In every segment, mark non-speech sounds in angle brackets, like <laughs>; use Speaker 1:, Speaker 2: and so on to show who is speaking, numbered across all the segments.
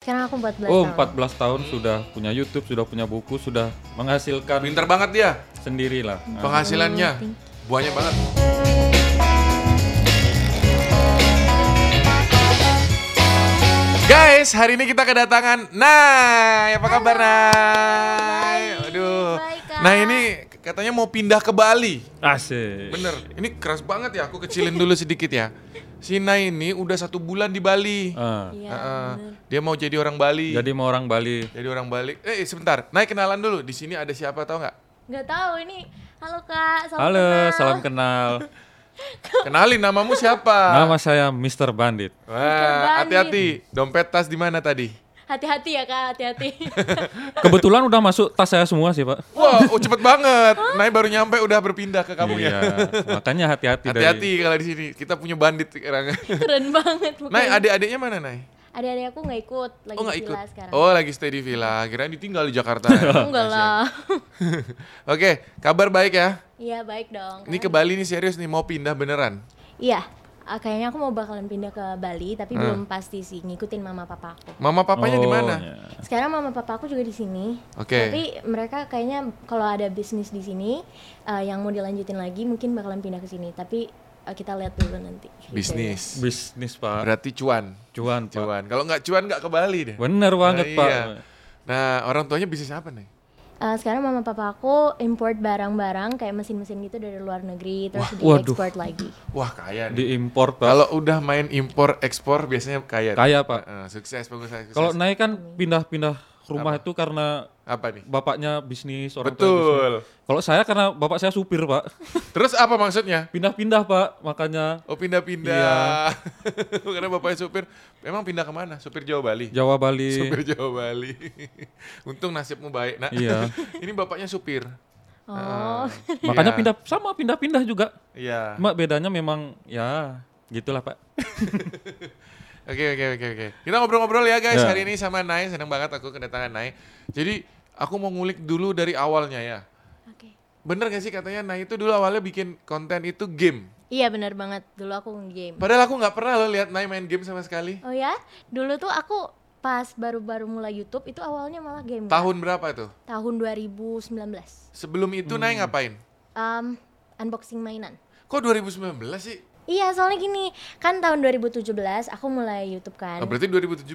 Speaker 1: Sekarang aku 14
Speaker 2: Oh,
Speaker 1: tahun.
Speaker 2: 14 tahun sudah punya YouTube, sudah punya buku, sudah menghasilkan
Speaker 3: Pinter banget dia.
Speaker 2: sendirilah. Nah,
Speaker 3: Penghasilannya
Speaker 1: thank
Speaker 3: banyak banget. Guys, hari ini kita kedatangan Nay. Apa kabar Nay? Aduh.
Speaker 1: baik.
Speaker 3: Nah ini katanya mau pindah ke Bali.
Speaker 2: Asik.
Speaker 3: Bener. Ini keras banget ya. Aku kecilin dulu sedikit ya. Si Nay ini udah satu bulan di Bali.
Speaker 1: Iya,
Speaker 3: Heeh.
Speaker 1: bener.
Speaker 3: Dia mau jadi orang Bali.
Speaker 2: jadi mau orang Bali.
Speaker 3: Jadi orang Bali. Eh sebentar. Nay kenalan dulu. Di sini ada siapa tahu nggak?
Speaker 1: Nggak tahu ini. Halo Kak, salam
Speaker 2: Halo,
Speaker 1: kenal.
Speaker 2: salam kenal. <laughs>
Speaker 3: Kenalin namamu siapa?
Speaker 2: Nama saya Mr. Bandit.
Speaker 3: Wah, hati-hati. Dompet tas di mana tadi?
Speaker 1: Hati-hati ya Kak, hati-hati. <laughs>
Speaker 2: Kebetulan udah masuk tas saya semua sih, Pak.
Speaker 3: Wah, oh, cepet banget. Nay baru nyampe udah berpindah ke kamu
Speaker 2: iya,
Speaker 3: ya.
Speaker 2: makanya hati-hati dari-
Speaker 3: Hati-hati kalau di sini. Kita punya bandit sekarang.
Speaker 1: Keren banget. <laughs> bukan?
Speaker 3: Nay, adik-adiknya mana, Nay?
Speaker 1: Adik-adik aku nggak ikut, lagi
Speaker 3: Oh, nggak
Speaker 1: di
Speaker 3: ikut.
Speaker 1: villa sekarang.
Speaker 3: Oh, lagi stay di villa. Kirain ditinggal di Jakarta. <laughs>
Speaker 1: Enggak lah.
Speaker 3: Oke, kabar baik ya.
Speaker 1: Iya baik dong.
Speaker 3: Ini ke Bali nih serius nih mau pindah beneran.
Speaker 1: Iya. Ah, kayaknya aku mau bakalan pindah ke Bali, tapi
Speaker 3: Hmm.
Speaker 1: belum pasti sih ngikutin mama papa aku.
Speaker 3: Mama papanya di
Speaker 2: Oh,
Speaker 3: mana?
Speaker 2: iya.
Speaker 1: Sekarang mama papa aku juga di sini.
Speaker 3: Oke.
Speaker 1: Tapi mereka kayaknya kalau ada bisnis di sini eh, yang mau dilanjutin lagi mungkin bakalan pindah ke sini. Tapi eh, kita lihat dulu nanti. Gitu.
Speaker 3: Bisnis.
Speaker 2: Bisnis, Pak.
Speaker 3: Berarti cuan.
Speaker 2: Cuan, Pak.
Speaker 3: Cuan. Kalau nggak cuan nggak ke Bali deh.
Speaker 2: Bener banget,
Speaker 3: Nah,
Speaker 2: Pak.
Speaker 3: iya. Nah, orang tuanya bisnis apa nih?
Speaker 1: Eh, sekarang mama papa aku import barang-barang kayak mesin-mesin gitu dari luar negeri terus diekspor lagi.
Speaker 3: Wah, kaya nih.
Speaker 2: Diimpor, Pak.
Speaker 3: Kalau udah main impor ekspor biasanya kaya.
Speaker 2: Kaya, Pak.
Speaker 3: Heeh, sukses, bagus, sukses.
Speaker 2: Kalau naik kan pindah-pindah rumah itu karena
Speaker 3: apa nih?
Speaker 2: bapaknya bisnis, orang.
Speaker 3: Betul.
Speaker 2: Kalau saya karena bapak saya supir, Pak. <laughs>
Speaker 3: Terus apa maksudnya?
Speaker 2: Pindah-pindah, Pak. Makanya
Speaker 3: Oh pindah-pindah. <laughs> Karena bapaknya supir. Emang pindah ke mana? Supir Jawa Bali.
Speaker 2: Jawa Bali.
Speaker 3: Supir Jawa Bali. <laughs> Untung nasibmu baik, nak.
Speaker 2: Iya.
Speaker 3: Ini bapaknya supir.
Speaker 1: Oh,
Speaker 2: Makanya
Speaker 3: Iya.
Speaker 2: pindah sama pindah-pindah juga.
Speaker 3: Iya.
Speaker 2: Cuma bedanya memang ya gitulah, Pak.
Speaker 3: Oke oke oke oke. Kita ngobrol-ngobrol ya guys
Speaker 2: Ya.
Speaker 3: hari ini sama Nai. Senang banget aku kedatangan Nai. Jadi aku mau ngulik dulu dari awalnya ya.
Speaker 1: oke.
Speaker 3: Bener gak sih katanya Nai itu dulu awalnya bikin konten itu game.
Speaker 1: Iya benar banget. Dulu aku game.
Speaker 3: Padahal aku nggak pernah loh lihat Nai main game sama sekali.
Speaker 1: Oh ya, dulu tuh aku pas baru-baru mulai YouTube itu awalnya malah game.
Speaker 3: Tahun berapa tuh?
Speaker 1: Tahun 2019.
Speaker 3: Sebelum itu Nai ngapain?
Speaker 1: Um, unboxing mainan.
Speaker 3: Kok 2019 sih?
Speaker 1: Iya, soalnya gini, kan tahun 2017 aku mulai YouTube kan.
Speaker 3: Oh, berarti 2017.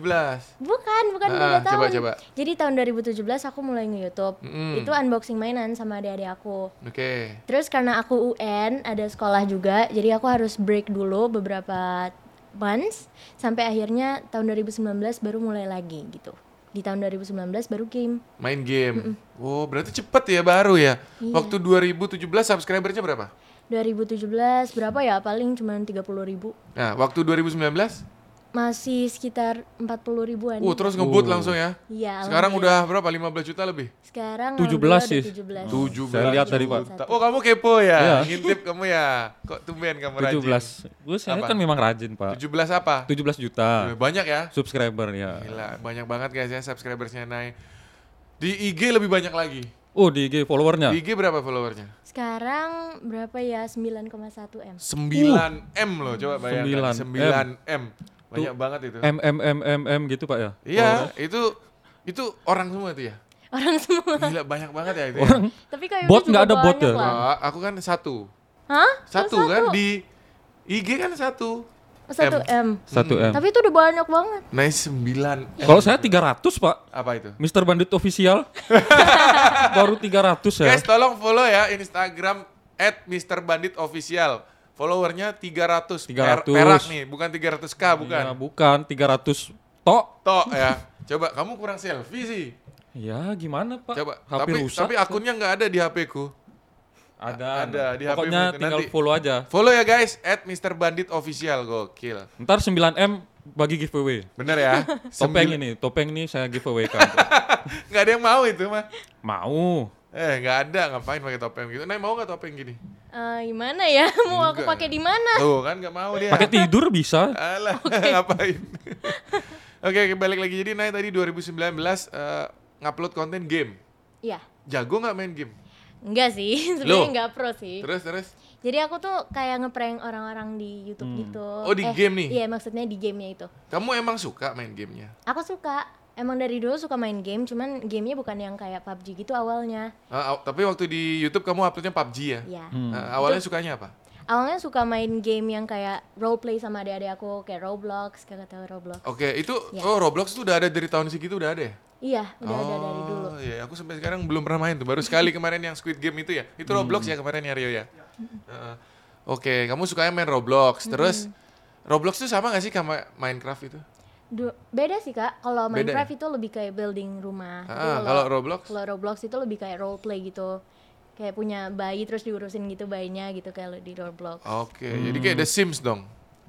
Speaker 1: Bukan, bukan
Speaker 3: Ah,
Speaker 1: beda
Speaker 3: coba,
Speaker 1: tahun.
Speaker 3: coba.
Speaker 1: Jadi tahun 2017 aku mulai nge-YouTube.
Speaker 3: Mm-mm.
Speaker 1: Itu unboxing mainan sama adik-adik aku.
Speaker 3: Oke.
Speaker 1: Terus karena aku UN, ada sekolah juga, jadi aku harus break dulu beberapa months sampai akhirnya tahun 2019 baru mulai lagi gitu. Di tahun 2019 baru game.
Speaker 3: Main game. Oh, berarti cepet ya baru ya.
Speaker 1: Iya.
Speaker 3: Waktu 2017 subscribernya berapa?
Speaker 1: 2017 berapa ya? Paling cuma 30 ribu.
Speaker 3: Nah, waktu 2019?
Speaker 1: Masih sekitar 40 ribuan.
Speaker 3: Uh, terus ngebut langsung ya.
Speaker 1: Iya,
Speaker 3: Sekarang
Speaker 1: alhamdulillah.
Speaker 3: udah berapa? 15 juta lebih?
Speaker 1: Sekarang
Speaker 2: 17
Speaker 1: alhamdulillah
Speaker 2: sih.
Speaker 1: udah 17.
Speaker 3: 17
Speaker 2: Saya lihat tadi, Pak.
Speaker 3: Oh, kamu kepo ya?
Speaker 2: Iya.
Speaker 3: Ngintip kamu ya? Kok tumben kamu rajin?
Speaker 2: 17. Gue saya
Speaker 3: Apa?
Speaker 2: kan memang rajin, Pak.
Speaker 3: 17 apa?
Speaker 2: 17 juta
Speaker 3: Banyak ya?
Speaker 2: subscriber ya.
Speaker 3: Gila, banyak banget guys ya subscribersnya naik. Di IG lebih banyak lagi.
Speaker 2: Oh, di IG followernya.
Speaker 3: Di IG berapa followernya?
Speaker 1: Sekarang berapa ya? 9,1 M.
Speaker 3: 9 M loh, coba bayangkan.
Speaker 2: 9
Speaker 3: 9 M. Banyak banget itu.
Speaker 2: M M M M M gitu, Pak ya.
Speaker 3: Iya, itu itu orang semua itu ya.
Speaker 1: Orang semua.
Speaker 3: Gila banyak banget ya itu.
Speaker 2: Orang
Speaker 3: Ya.
Speaker 1: Tapi kayak
Speaker 2: Bot nggak ada bot ya?
Speaker 3: Aku kan satu.
Speaker 1: Hah?
Speaker 3: Satu kan di IG kan satu.
Speaker 1: Satu M.
Speaker 2: 1 M.
Speaker 1: Tapi itu udah banyak banget.
Speaker 3: Naik 9 M.
Speaker 2: Kalau saya 300, Pak.
Speaker 3: Apa itu?
Speaker 2: Mr. Bandit official. <laughs> Baru 300 ya.
Speaker 3: Guys, tolong follow ya Instagram @mrbanditofficial. Followernya 300.
Speaker 2: 300.
Speaker 3: Per- perak nih, bukan 300k bukan.
Speaker 2: Iya, bukan 300 tok.
Speaker 3: Tok ya. Coba kamu kurang selfie sih.
Speaker 2: Ya, gimana, Pak?
Speaker 3: Coba.
Speaker 2: HP
Speaker 3: tapi
Speaker 2: rusak.
Speaker 3: tapi akunnya nggak ada di HP ku.
Speaker 2: Ada,
Speaker 3: ada di HP
Speaker 2: Pokoknya
Speaker 3: itu
Speaker 2: tinggal
Speaker 3: nanti.
Speaker 2: follow aja.
Speaker 3: Follow ya guys @mrbanditofficial gokil.
Speaker 2: Ntar 9M bagi giveaway.
Speaker 3: Bener ya? <laughs>
Speaker 2: Topeng ini, topeng ini saya giveaway kan. <laughs>
Speaker 3: Nggak ada yang mau itu mah.
Speaker 2: Mau.
Speaker 3: Eh nggak ada ngapain pakai topeng gitu. Nah mau nggak topeng gini?
Speaker 1: Eh, gimana ya? <laughs> Mau aku
Speaker 3: Enggak.
Speaker 1: pakai di mana?
Speaker 3: Tuh kan nggak mau dia.
Speaker 2: Pakai tidur bisa.
Speaker 3: Alah, ngapain? Oke, oke, balik lagi. Jadi Nay tadi 2019 eh, ngupload konten game.
Speaker 1: Iya.
Speaker 3: Jago nggak main game?
Speaker 1: Enggak sih, <laughs> sebenarnya enggak pro sih.
Speaker 3: Terus terus.
Speaker 1: Jadi aku tuh kayak ngeprank orang-orang di YouTube
Speaker 2: Hmm.
Speaker 1: gitu.
Speaker 3: Oh, di game nih?
Speaker 1: Iya, maksudnya di gamenya itu.
Speaker 3: Kamu emang suka main gamenya?
Speaker 1: Aku suka. Emang dari dulu suka main game, cuman gamenya bukan yang kayak PUBG gitu awalnya.
Speaker 3: Aw- tapi waktu di YouTube kamu uploadnya PUBG ya?
Speaker 1: Ya.
Speaker 2: Hmm.
Speaker 3: Ah, awalnya sukanya apa?
Speaker 1: Awalnya suka main game yang kayak role play sama adik-adik aku, kayak Roblox, kakak tahu Roblox.
Speaker 3: Oke, itu
Speaker 1: Ya.
Speaker 3: oh Roblox tuh udah ada dari tahun segitu udah ada ya?
Speaker 1: Iya, udah ada dari dulu.
Speaker 3: Oh iya, aku sampai sekarang belum pernah main tuh. Baru sekali <laughs> kemarin yang Squid Game itu ya. Itu Roblox ya kemarin ya Rio ya. Heeh. Oke, kamu sukanya main Roblox. Terus Roblox tuh sama gak sih sama Minecraft itu?
Speaker 1: Du- beda sih kak, kalau
Speaker 3: Beda
Speaker 1: Minecraft itu lebih kayak building rumah.
Speaker 3: Ah, kalau Roblox?
Speaker 1: kalau Roblox itu lebih kayak role play gitu. Kayak punya bayi terus diurusin gitu bayinya gitu kayak di Roblox.
Speaker 3: Oke, jadi kayak The Sims dong.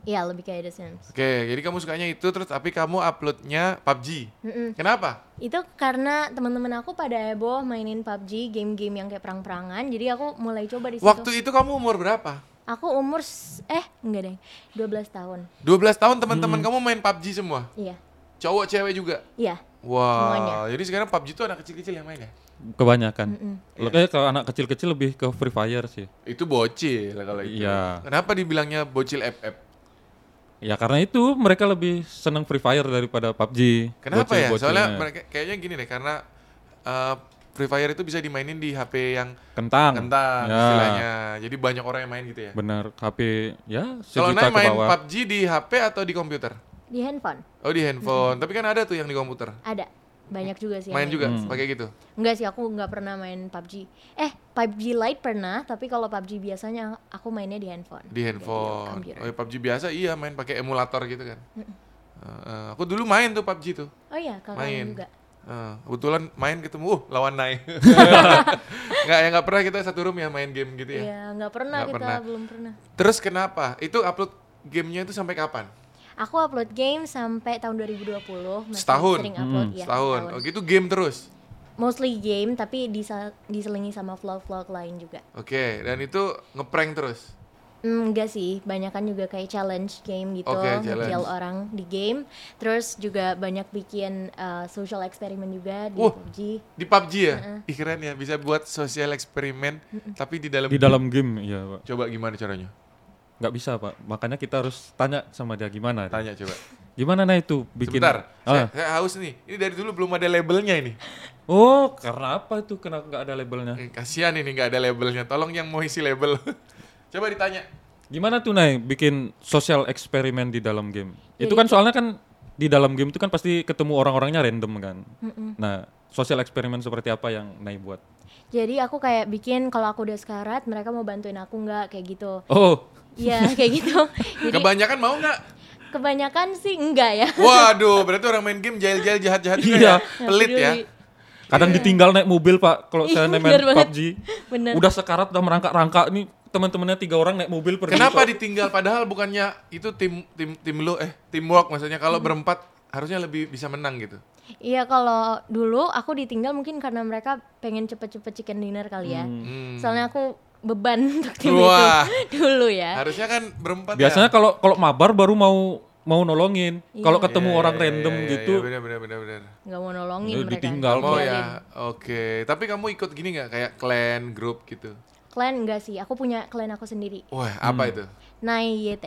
Speaker 1: Iya, lebih kayak The Sims.
Speaker 3: Oke, jadi kamu sukanya itu terus tapi kamu uploadnya PUBG.
Speaker 1: Mm-mm.
Speaker 3: Kenapa?
Speaker 1: Itu karena teman-teman aku pada heboh mainin PUBG, game-game yang kayak perang-perangan. Jadi aku mulai coba di situ.
Speaker 3: Waktu itu kamu umur berapa?
Speaker 1: Aku umur eh enggak deh, 12 tahun.
Speaker 3: 12 tahun teman-teman kamu main PUBG semua.
Speaker 1: Iya.
Speaker 3: Cowok cewek juga.
Speaker 1: Iya.
Speaker 3: Wah,
Speaker 1: Semuanya.
Speaker 3: jadi sekarang PUBG itu anak kecil-kecil yang main ya?
Speaker 2: Kebanyakan. Lo kayak kalau anak kecil-kecil lebih ke Free Fire sih.
Speaker 3: Itu bocil kalau itu.
Speaker 2: Iya.
Speaker 3: Kenapa dibilangnya bocil FF?
Speaker 2: Ya karena itu mereka lebih senang Free Fire daripada PUBG.
Speaker 3: Kenapa ya?
Speaker 2: Bocil-bocilnya.
Speaker 3: Soalnya mereka kayaknya gini deh karena uh, Free Fire itu bisa dimainin di HP yang
Speaker 2: kentang.
Speaker 3: kentang
Speaker 2: Ya,
Speaker 3: istilahnya. Jadi banyak orang yang main gitu ya.
Speaker 2: Benar, HP ya
Speaker 3: Kalau main
Speaker 2: bawah.
Speaker 3: PUBG di HP atau di komputer?
Speaker 1: Di handphone
Speaker 3: Oh di handphone. Tapi kan ada tuh yang di komputer.
Speaker 1: ada. Banyak juga sih. yang
Speaker 3: Main juga
Speaker 2: Hmm.
Speaker 3: pakai gitu.
Speaker 1: Enggak sih, aku nggak pernah main PUBG. Eh, PUBG Lite pernah, tapi kalau PUBG biasanya aku mainnya di handphone.
Speaker 3: Di handphone.
Speaker 1: komputer.
Speaker 3: Oh, ya, PUBG biasa iya main pakai emulator gitu kan. Uh, uh, aku dulu main tuh PUBG tuh.
Speaker 1: Oh iya, kakak
Speaker 3: Main.
Speaker 1: juga.
Speaker 3: Uh, kebetulan main ketemu uh, lawan Nai. <laughs> Nggak ya nggak pernah kita satu room ya main game gitu ya.
Speaker 1: Iya, nggak pernah
Speaker 3: Nggak
Speaker 1: kita,
Speaker 3: pernah.
Speaker 1: belum pernah.
Speaker 3: Terus kenapa? Itu upload gamenya itu sampai kapan?
Speaker 1: Aku upload game sampai tahun 2020. Masih
Speaker 3: Setahun?
Speaker 1: Sering upload,
Speaker 2: Hmm,
Speaker 1: ya,
Speaker 3: Setahun. Oh gitu game terus.
Speaker 1: Mostly game, tapi disa- diselingi sama vlog-vlog lain juga.
Speaker 3: Oke, dan itu ngeprank terus.
Speaker 1: Hmm, enggak sih, banyak kan juga kayak challenge game gitu,
Speaker 3: Oke,
Speaker 1: nge-kill orang di game. Terus juga banyak bikin uh, social eksperimen juga di
Speaker 3: Wah.
Speaker 1: PUBG.
Speaker 3: Di PUBG ya? Ih keren ya, bisa buat sosial eksperimen tapi di dalam
Speaker 2: Di dalam game, iya pak.
Speaker 3: Coba gimana caranya?
Speaker 2: Nggak bisa pak. Makanya kita harus tanya sama dia gimana.
Speaker 3: Tanya coba.
Speaker 2: Gimana nah itu bikin?
Speaker 3: Sebentar, saya,
Speaker 2: Ah.
Speaker 3: saya haus nih. Ini dari dulu belum ada labelnya ini.
Speaker 2: Oh, karena apa itu? Kenapa nggak ada labelnya?
Speaker 3: Eh, Kasihan ini nggak ada labelnya. Tolong yang mau isi label. <laughs> coba ditanya.
Speaker 2: Gimana tuh Nay bikin social eksperimen di dalam game? Itu
Speaker 1: Jadi
Speaker 2: kan soalnya kan di dalam game itu kan pasti ketemu orang-orangnya random kan. Nah, social eksperimen seperti apa yang Nay buat?
Speaker 1: Jadi aku kayak bikin kalau aku udah sekarat, mereka mau bantuin aku nggak kayak gitu.
Speaker 2: Oh,
Speaker 1: Iya, kayak gitu. <laughs> Jadi
Speaker 3: Kebanyakan mau nggak?
Speaker 1: kebanyakan sih enggak ya.
Speaker 3: Waduh, berarti orang main game jahil-jahil jahat-jahat juga
Speaker 2: Iya.
Speaker 3: ya. Pelit ya.
Speaker 2: Kadang ditinggal naik mobil pak. Kalau saya main
Speaker 1: bener banget.
Speaker 2: PUBG,
Speaker 1: Bener.
Speaker 2: udah sekarat udah merangkak-rangkak nih teman-temannya tiga orang naik mobil pergi.
Speaker 3: Kenapa
Speaker 2: Pak.
Speaker 3: ditinggal padahal bukannya itu tim tim tim lo eh teamwork maksudnya kalau berempat harusnya lebih bisa menang gitu.
Speaker 1: Iya kalau dulu aku ditinggal mungkin karena mereka pengen cepet-cepet chicken dinner kali ya.
Speaker 3: Hmm.
Speaker 1: Soalnya aku beban <laughs> untuk tim
Speaker 3: Wah.
Speaker 1: itu <laughs> dulu ya.
Speaker 3: Harusnya kan berempat
Speaker 2: Biasanya
Speaker 3: ya.
Speaker 2: kalau kalau mabar baru mau mau nolongin. Kalau ketemu
Speaker 3: Iya,
Speaker 2: orang
Speaker 3: iya,
Speaker 2: random
Speaker 3: iya,
Speaker 2: gitu,
Speaker 3: Iya, benar benar benar benar.
Speaker 1: Nggak mau nolongin
Speaker 2: Ya,
Speaker 1: mereka.
Speaker 2: ditinggal.
Speaker 3: Mau
Speaker 1: Biarin.
Speaker 3: ya. Oke, tapi kamu ikut gini nggak kayak clan grup gitu?
Speaker 1: Clan enggak sih, aku punya clan aku sendiri.
Speaker 3: Wah, apa itu?
Speaker 1: Nai YT.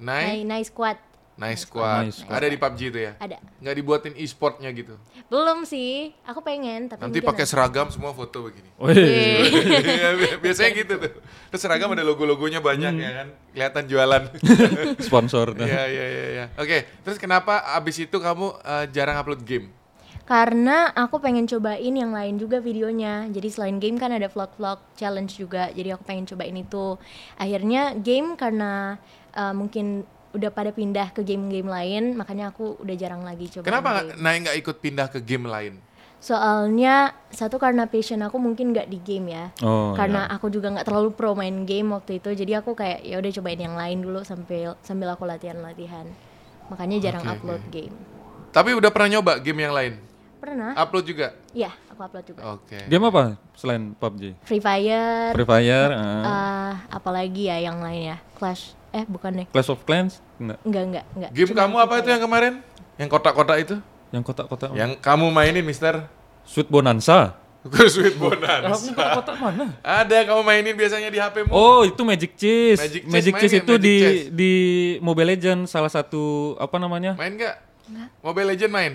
Speaker 1: Nai,
Speaker 3: Nice,
Speaker 1: Nai Squad.
Speaker 3: Nice squad.
Speaker 2: Nice squad.
Speaker 3: Ada di PUBG itu ya?
Speaker 1: Ada.
Speaker 3: Nggak dibuatin e-sportnya gitu.
Speaker 1: Belum sih, aku pengen tapi
Speaker 3: Nanti pakai seragam semua foto begini. Iya, bi- <laughs> Biasanya gitu tuh. Terus seragam ada logo-logonya banyak ya kan. Kelihatan jualan. <laughs>
Speaker 2: sponsor.
Speaker 3: Iya, iya, iya, iya. Oke, terus kenapa abis itu kamu eh, jarang upload game?
Speaker 1: Karena aku pengen cobain yang lain juga videonya. Jadi selain game kan ada vlog-vlog challenge juga. Jadi aku pengen cobain itu. Akhirnya game karena uh, mungkin udah pada pindah ke game-game lain, makanya aku udah jarang lagi coba.
Speaker 3: Kenapa Nay nggak ikut pindah ke game lain?
Speaker 1: Soalnya satu karena passion aku mungkin nggak di game ya.
Speaker 2: Oh,
Speaker 1: karena aku juga nggak terlalu pro main game waktu itu. Jadi aku kayak ya udah cobain yang lain dulu sambil sambil aku latihan-latihan. Makanya jarang
Speaker 3: Oke,
Speaker 1: upload
Speaker 3: oke.
Speaker 1: game.
Speaker 3: Tapi udah pernah nyoba game yang lain?
Speaker 1: Pernah?
Speaker 3: Upload juga?
Speaker 1: Iya, aku upload juga.
Speaker 3: Oke.
Speaker 2: Game apa selain PUBG?
Speaker 1: Free Fire,
Speaker 2: Free Fire, ah.
Speaker 1: eh apalagi ya yang lain ya Clash eh bukan deh
Speaker 2: Clash of Clans, enggak.
Speaker 1: enggak enggak enggak
Speaker 3: Game
Speaker 1: Cuma
Speaker 3: kamu apa itu yang kemarin? Yang kotak-kotak itu?
Speaker 2: Yang kotak-kotak.
Speaker 3: Yang kamu mainin, Mister?
Speaker 2: Sweet Bonanza. <laughs>
Speaker 3: Sweet Bonanza.
Speaker 2: kotak mana?
Speaker 3: Ada kamu mainin biasanya di HP-mu.
Speaker 2: Oh, itu Magic Cheese.
Speaker 3: Magic
Speaker 2: Magic
Speaker 3: Cheese
Speaker 2: Cheese,
Speaker 3: main
Speaker 2: itu
Speaker 3: nggak?
Speaker 2: di
Speaker 3: Magic Cheese?
Speaker 2: di Mobile Legends salah satu apa namanya?
Speaker 3: Main nggak? Mobile Legend main?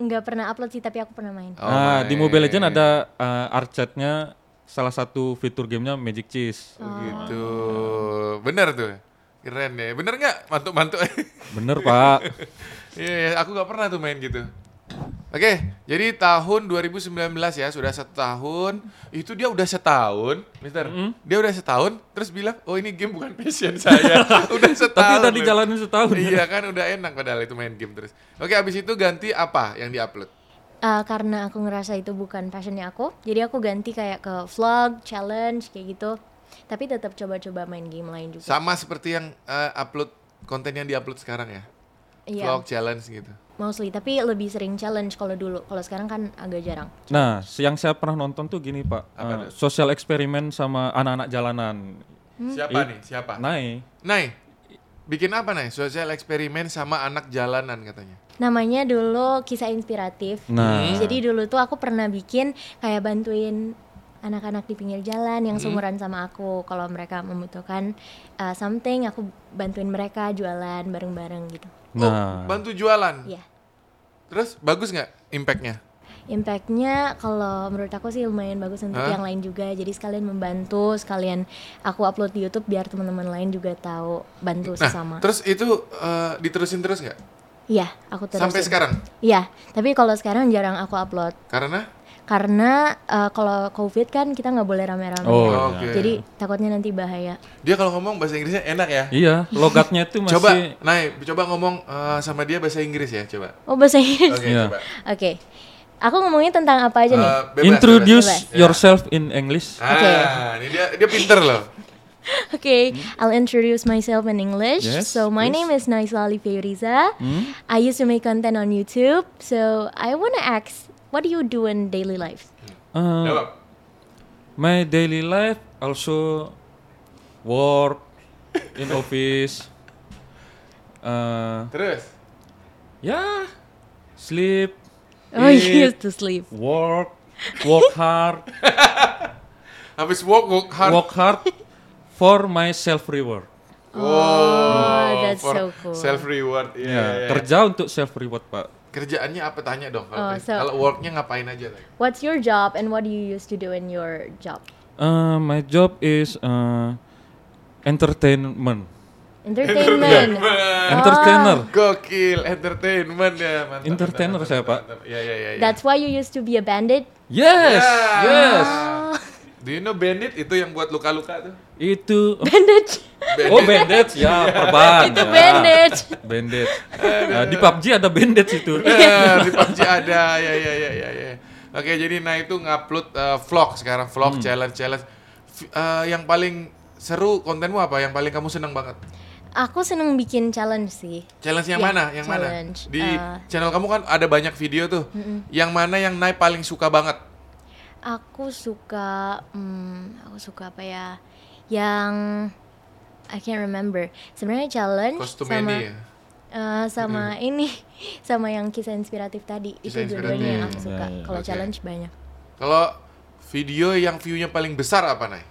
Speaker 1: Nggak pernah upload sih tapi aku pernah main.
Speaker 3: Oh,
Speaker 2: nah, di. Mobile Legends ada uh, arcade-nya salah satu fitur gamenya Magic Cheese.
Speaker 3: Oh, gitu. Bener tuh. Keren ya. Bener nggak? Mantuk-mantuk.
Speaker 2: Bener, Pak. <laughs>
Speaker 3: Iya, iya, aku nggak pernah tuh main gitu. Oke, jadi tahun 2019 ya, sudah satu tahun. Itu dia udah setahun, Mister. Dia udah setahun, terus bilang, oh ini game bukan passion <laughs> saya. <laughs> udah setahun.
Speaker 2: Tapi udah dijalanin setahun.
Speaker 3: Iya kan, udah enak padahal itu main game terus. Oke, abis itu ganti apa yang diupload?
Speaker 1: Uh, karena aku ngerasa itu bukan passionnya aku, jadi aku ganti kayak ke vlog, challenge kayak gitu. Tapi tetap coba-coba main game lain juga.
Speaker 3: Sama seperti yang eh, upload konten yang diupload sekarang ya,
Speaker 1: Iya,
Speaker 3: vlog challenge gitu.
Speaker 1: mostly. Tapi lebih sering challenge kalau dulu. Kalau sekarang kan agak jarang.
Speaker 2: Nah, yang saya pernah nonton tuh gini, Pak.
Speaker 3: Apa
Speaker 2: Uh, sosial eksperimen sama anak-anak jalanan.
Speaker 3: Siapa
Speaker 2: Ih,
Speaker 3: nih? Siapa?
Speaker 2: Nai.
Speaker 3: Nay, bikin apa Nay? Sosial eksperimen sama anak jalanan katanya.
Speaker 1: Namanya dulu kisah inspiratif.
Speaker 2: Nah.
Speaker 1: Jadi dulu tuh aku pernah bikin kayak bantuin anak-anak di pinggir jalan yang seumuran sama aku. Kalau mereka membutuhkan uh, something, aku bantuin mereka jualan bareng-bareng gitu.
Speaker 3: Oh,
Speaker 2: Nah.
Speaker 3: bantu jualan.
Speaker 1: Iya.
Speaker 3: Terus bagus nggak impactnya?
Speaker 1: Impactnya kalau menurut aku sih lumayan bagus untuk
Speaker 3: Hah?
Speaker 1: yang lain juga. Jadi sekalian membantu, sekalian aku upload di YouTube biar teman-teman lain juga tahu bantu sesama.
Speaker 3: Terus itu eh, diterusin terus nggak?
Speaker 1: Iya, aku terus.
Speaker 3: Sampai sekarang?
Speaker 1: Iya, tapi kalau sekarang jarang aku upload
Speaker 3: Karena?
Speaker 1: Karena eh, kalau COVID kan kita nggak boleh rame-rame.
Speaker 2: Oh,
Speaker 1: ya.
Speaker 3: Oke.
Speaker 1: Jadi takutnya nanti bahaya.
Speaker 3: Dia kalau ngomong bahasa Inggrisnya enak ya.
Speaker 2: Iya, logatnya itu <laughs> masih
Speaker 3: Coba, Nay, coba ngomong eh, sama dia bahasa Inggris ya, coba.
Speaker 1: Oh bahasa Inggris.
Speaker 3: Oke,
Speaker 2: Iya.
Speaker 3: coba.
Speaker 1: Oke. Aku ngomongnya tentang apa aja nih?
Speaker 3: Eh, bebas,
Speaker 2: introduce
Speaker 3: bebas.
Speaker 2: Yourself in English.
Speaker 3: Ah, ini dia dia pinter loh. <laughs>
Speaker 1: Okay, I'll introduce myself in English.
Speaker 2: Yes,
Speaker 1: so my
Speaker 2: please.
Speaker 1: name is Naisla Fioriza. I used to make content on YouTube. So I wanna ask, what do you do in daily life?
Speaker 2: Uh, my daily life also work in <laughs> office. Uh,
Speaker 3: Terus.
Speaker 2: ya, sleep,
Speaker 1: Oh, you
Speaker 2: eat,
Speaker 1: used to sleep.
Speaker 2: work, work <laughs> hard,
Speaker 3: Habis walk, walk hard.
Speaker 2: work hard for my self reward.
Speaker 1: Oh, that's
Speaker 3: for
Speaker 1: so cool.
Speaker 3: Self reward. Iya.
Speaker 2: Ya,
Speaker 3: iya.
Speaker 2: kerja untuk self reward, Pak.
Speaker 3: Kerjaannya apa tanya dong kalau
Speaker 1: Oh, so-
Speaker 3: kalau worknya ngapain aja Nay?
Speaker 1: What's your job and what do you used to do in your job?
Speaker 2: Uh, my job is uh, entertainment.
Speaker 1: Entertainment. <laughs>
Speaker 2: Entertainer.
Speaker 3: Gokil, entertainment ya. Mantap,
Speaker 2: Entertainer
Speaker 3: mantap,
Speaker 2: saya,
Speaker 3: mantap,
Speaker 2: Pak.
Speaker 3: mantap. Iya, iya, iya. iya.
Speaker 1: That's why you used to be a bandit.
Speaker 2: Yes,
Speaker 3: Yeah.
Speaker 2: yes.
Speaker 3: Do you know bandit itu yang buat luka-luka tuh?
Speaker 2: Itu
Speaker 1: Bandit.
Speaker 2: Oh, bandage ya, <laughs> perban.
Speaker 1: Itu
Speaker 2: ya.
Speaker 1: bandit.
Speaker 2: Bandage. Nah, di PUBG ada bandage itu.
Speaker 3: Eh, di PUBG ada. Ya, ya, ya, ya, ya. Oke, jadi nah itu ngupload eh, vlog sekarang, vlog
Speaker 2: Hmm.
Speaker 3: challenge challenge. V- eh, yang paling seru kontenmu apa? Yang paling kamu seneng banget?
Speaker 1: Aku seneng bikin challenge sih.
Speaker 3: Challenge yang
Speaker 1: Ya,
Speaker 3: mana? Yang
Speaker 1: challenge.
Speaker 3: mana? Di
Speaker 1: Eh,
Speaker 3: channel kamu kan ada banyak video tuh. Yang mana yang Nai paling suka banget?
Speaker 1: Aku suka, hmm, aku suka apa ya? Yang I can't remember. Sebenarnya challenge
Speaker 3: Kostum
Speaker 1: sama
Speaker 3: ya?
Speaker 1: eh, sama ini, <laughs> sama yang kisah inspiratif tadi.
Speaker 3: Kisah
Speaker 1: itu dua-duanya yang aku suka.
Speaker 2: Ya, ya.
Speaker 1: Kalau
Speaker 3: Oke.
Speaker 1: challenge banyak.
Speaker 3: Kalau video yang view-nya paling besar apa, Nay?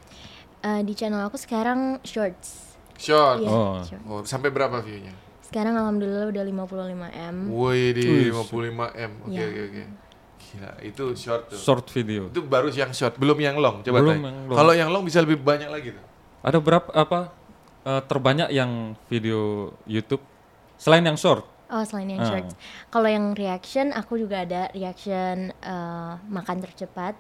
Speaker 1: Eh, di channel aku sekarang shorts.
Speaker 3: Short.
Speaker 1: Iya,
Speaker 2: Oh.
Speaker 1: short.
Speaker 3: Oh, sampai berapa view-nya?
Speaker 1: Sekarang alhamdulillah udah 55 m.
Speaker 3: Woi di
Speaker 2: Wih.
Speaker 3: 55 m. Oke
Speaker 1: Ya.
Speaker 3: oke oke. Gila, itu short tuh.
Speaker 2: Short video.
Speaker 3: Itu baru yang short, belum yang long. Coba
Speaker 2: Belum yang long.
Speaker 3: Kalau yang long bisa lebih banyak lagi tuh.
Speaker 2: Ada berapa apa eh, terbanyak yang video YouTube selain yang short?
Speaker 1: Oh selain yang
Speaker 2: Ah.
Speaker 1: shorts. Kalau yang reaction aku juga ada reaction eh, makan tercepat.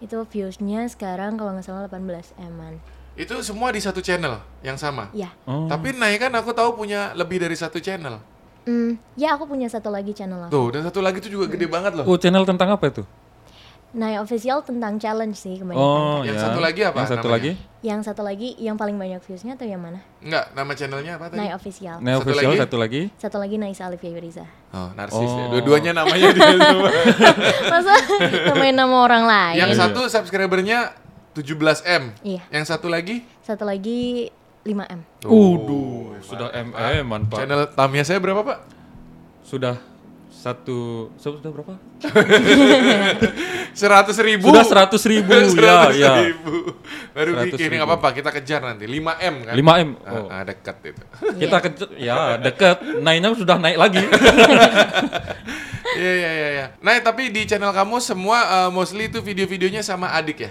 Speaker 1: Itu viewsnya sekarang kalau nggak salah 18 eman.
Speaker 3: Itu semua di satu channel yang sama.
Speaker 1: Ya.
Speaker 2: Oh.
Speaker 3: Tapi Nay kan aku tahu punya lebih dari satu channel.
Speaker 1: Hmm, ya aku punya satu lagi channel aku.
Speaker 3: Tuh, dan satu lagi tuh juga gede banget loh.
Speaker 2: Oh, channel tentang apa itu?
Speaker 1: Nah, official tentang challenge sih kebanyakan.
Speaker 2: Oh,
Speaker 3: Yang
Speaker 2: ya.
Speaker 3: satu lagi apa
Speaker 2: Yang satu
Speaker 3: namanya?
Speaker 2: lagi?
Speaker 1: Yang satu lagi yang paling banyak viewsnya atau yang mana?
Speaker 3: Enggak, nama channelnya apa tadi?
Speaker 1: Nai official.
Speaker 2: Nah,
Speaker 3: Satu
Speaker 2: official
Speaker 3: lagi?
Speaker 2: satu lagi.
Speaker 1: Satu lagi Nais Alif Yuriza.
Speaker 3: Oh, narsis ya.
Speaker 2: Oh.
Speaker 3: Dua-duanya namanya dia <laughs> semua.
Speaker 1: Masa namain nama orang lain?
Speaker 3: yang satu subscribernya 17M.
Speaker 1: Iya.
Speaker 3: Yang satu lagi
Speaker 1: Satu lagi 5M.
Speaker 2: Uduh, sudah MM-an, Pak.
Speaker 3: channel Tamiya saya berapa, Pak?
Speaker 2: Sudah satu sudah berapa? <laughs>
Speaker 3: Seratus ribu.
Speaker 2: Sudah seratus ribu, <laughs> ya,
Speaker 3: Seratus
Speaker 2: ya.
Speaker 3: ribu. Baru
Speaker 2: 100
Speaker 3: bikin, nggak
Speaker 2: ribu.
Speaker 3: apa-apa, kita kejar nanti. 5 M kan?
Speaker 2: 5 m.
Speaker 3: Ah,
Speaker 2: Oh.
Speaker 3: ah, dekat itu.
Speaker 2: Kita ke, ya deket, naiknya sudah naik lagi. <laughs>
Speaker 3: Iya, iya, iya. iya. Nah, tapi di channel kamu semua uh, mostly itu video-videonya sama adik ya?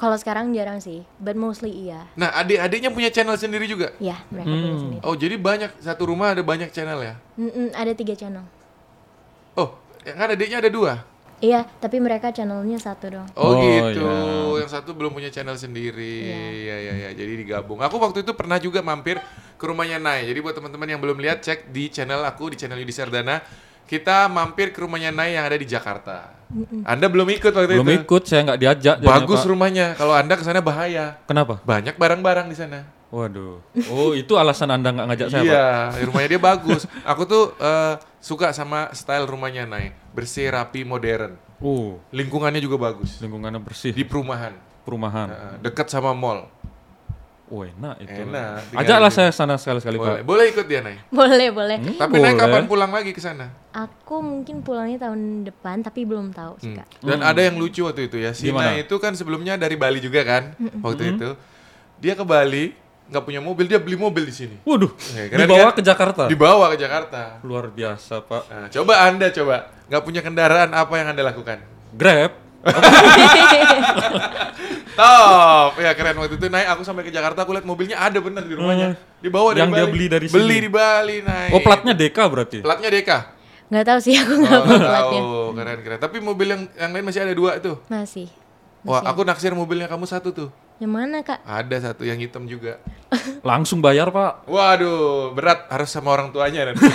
Speaker 1: Kalau sekarang jarang sih, but mostly iya.
Speaker 3: Nah, adik-adiknya punya channel sendiri juga?
Speaker 1: Ya, mereka punya
Speaker 2: Hmm.
Speaker 1: sendiri.
Speaker 3: Oh, jadi banyak, satu rumah ada banyak channel ya?
Speaker 1: Mm-mm, ada tiga channel.
Speaker 3: Oh, ya kan adiknya ada dua?
Speaker 1: Iya, tapi mereka channelnya satu dong.
Speaker 3: Oh,
Speaker 2: Oh,
Speaker 3: gitu.
Speaker 2: ya.
Speaker 3: Yang satu belum punya channel sendiri. Iya, iya, iya. Jadi digabung. Aku waktu itu pernah juga mampir ke rumahnya Nai. Jadi buat teman-teman yang belum lihat, cek di channel aku di channel Yudi Sardana. Kita mampir ke rumahnya Nai yang ada di Jakarta. Anda belum ikut waktu
Speaker 2: Belum
Speaker 3: itu?
Speaker 2: ikut, saya nggak diajak. jadinya,
Speaker 3: Bagus
Speaker 2: Pak.
Speaker 3: rumahnya. Kalau Anda ke sana bahaya.
Speaker 2: Kenapa?
Speaker 3: Banyak barang-barang di sana.
Speaker 2: Waduh. Oh, itu alasan Anda nggak ngajak saya, Pak?
Speaker 3: Iya, rumahnya dia bagus. Aku tuh eh, suka sama style rumahnya Nai. Bersih, rapi, modern.
Speaker 2: Oh,
Speaker 3: Lingkungannya juga bagus.
Speaker 2: lingkungannya bersih.
Speaker 3: Di perumahan.
Speaker 2: perumahan.
Speaker 3: Eh, dekat sama mall.
Speaker 2: Oh, enak itu.
Speaker 3: Enak,
Speaker 2: Ajaklah saya sana sekali-sekali, Pak.
Speaker 3: Boleh, boleh ikut dia Nay.
Speaker 1: Boleh, boleh.
Speaker 2: Hmm,
Speaker 3: Tapi Nay
Speaker 2: boleh.
Speaker 3: kapan pulang lagi ke sana?
Speaker 1: Aku mungkin pulangnya tahun depan, tapi belum tahu sih,
Speaker 3: Hmm.
Speaker 1: Kak.
Speaker 3: Dan ada yang lucu waktu itu ya. Si
Speaker 2: Gimana?
Speaker 3: Nay itu kan sebelumnya dari Bali juga kan, waktu itu. Dia ke Bali, nggak punya mobil, dia beli mobil di sini.
Speaker 2: Waduh,
Speaker 3: Ya,
Speaker 2: dibawa ke Jakarta.
Speaker 3: Dibawa ke Jakarta.
Speaker 2: Luar biasa, Pak.
Speaker 3: Nah, coba Anda coba, nggak punya kendaraan apa yang Anda lakukan?
Speaker 2: Grab. <laughs>
Speaker 3: Top, ya keren waktu itu naik aku sampai ke Jakarta aku lihat mobilnya ada bener di rumahnya. Dibawa dari
Speaker 2: Yang dia
Speaker 3: Bali.
Speaker 2: beli dari
Speaker 3: Beli
Speaker 2: sini.
Speaker 3: di Bali naik.
Speaker 2: Oh, platnya Deka berarti.
Speaker 3: Platnya Deka.
Speaker 1: Nggak tahu sih aku nggak
Speaker 3: Oh,
Speaker 1: tahu platnya.
Speaker 3: tahu, keren keren. Tapi mobil yang yang lain masih ada dua tuh.
Speaker 1: Masih.
Speaker 3: Wah, aku naksir mobilnya kamu satu tuh.
Speaker 1: Yang mana, Kak?
Speaker 3: Ada satu yang hitam juga. <laughs>
Speaker 2: Langsung bayar, Pak.
Speaker 3: Waduh, berat harus sama orang tuanya nanti. <laughs>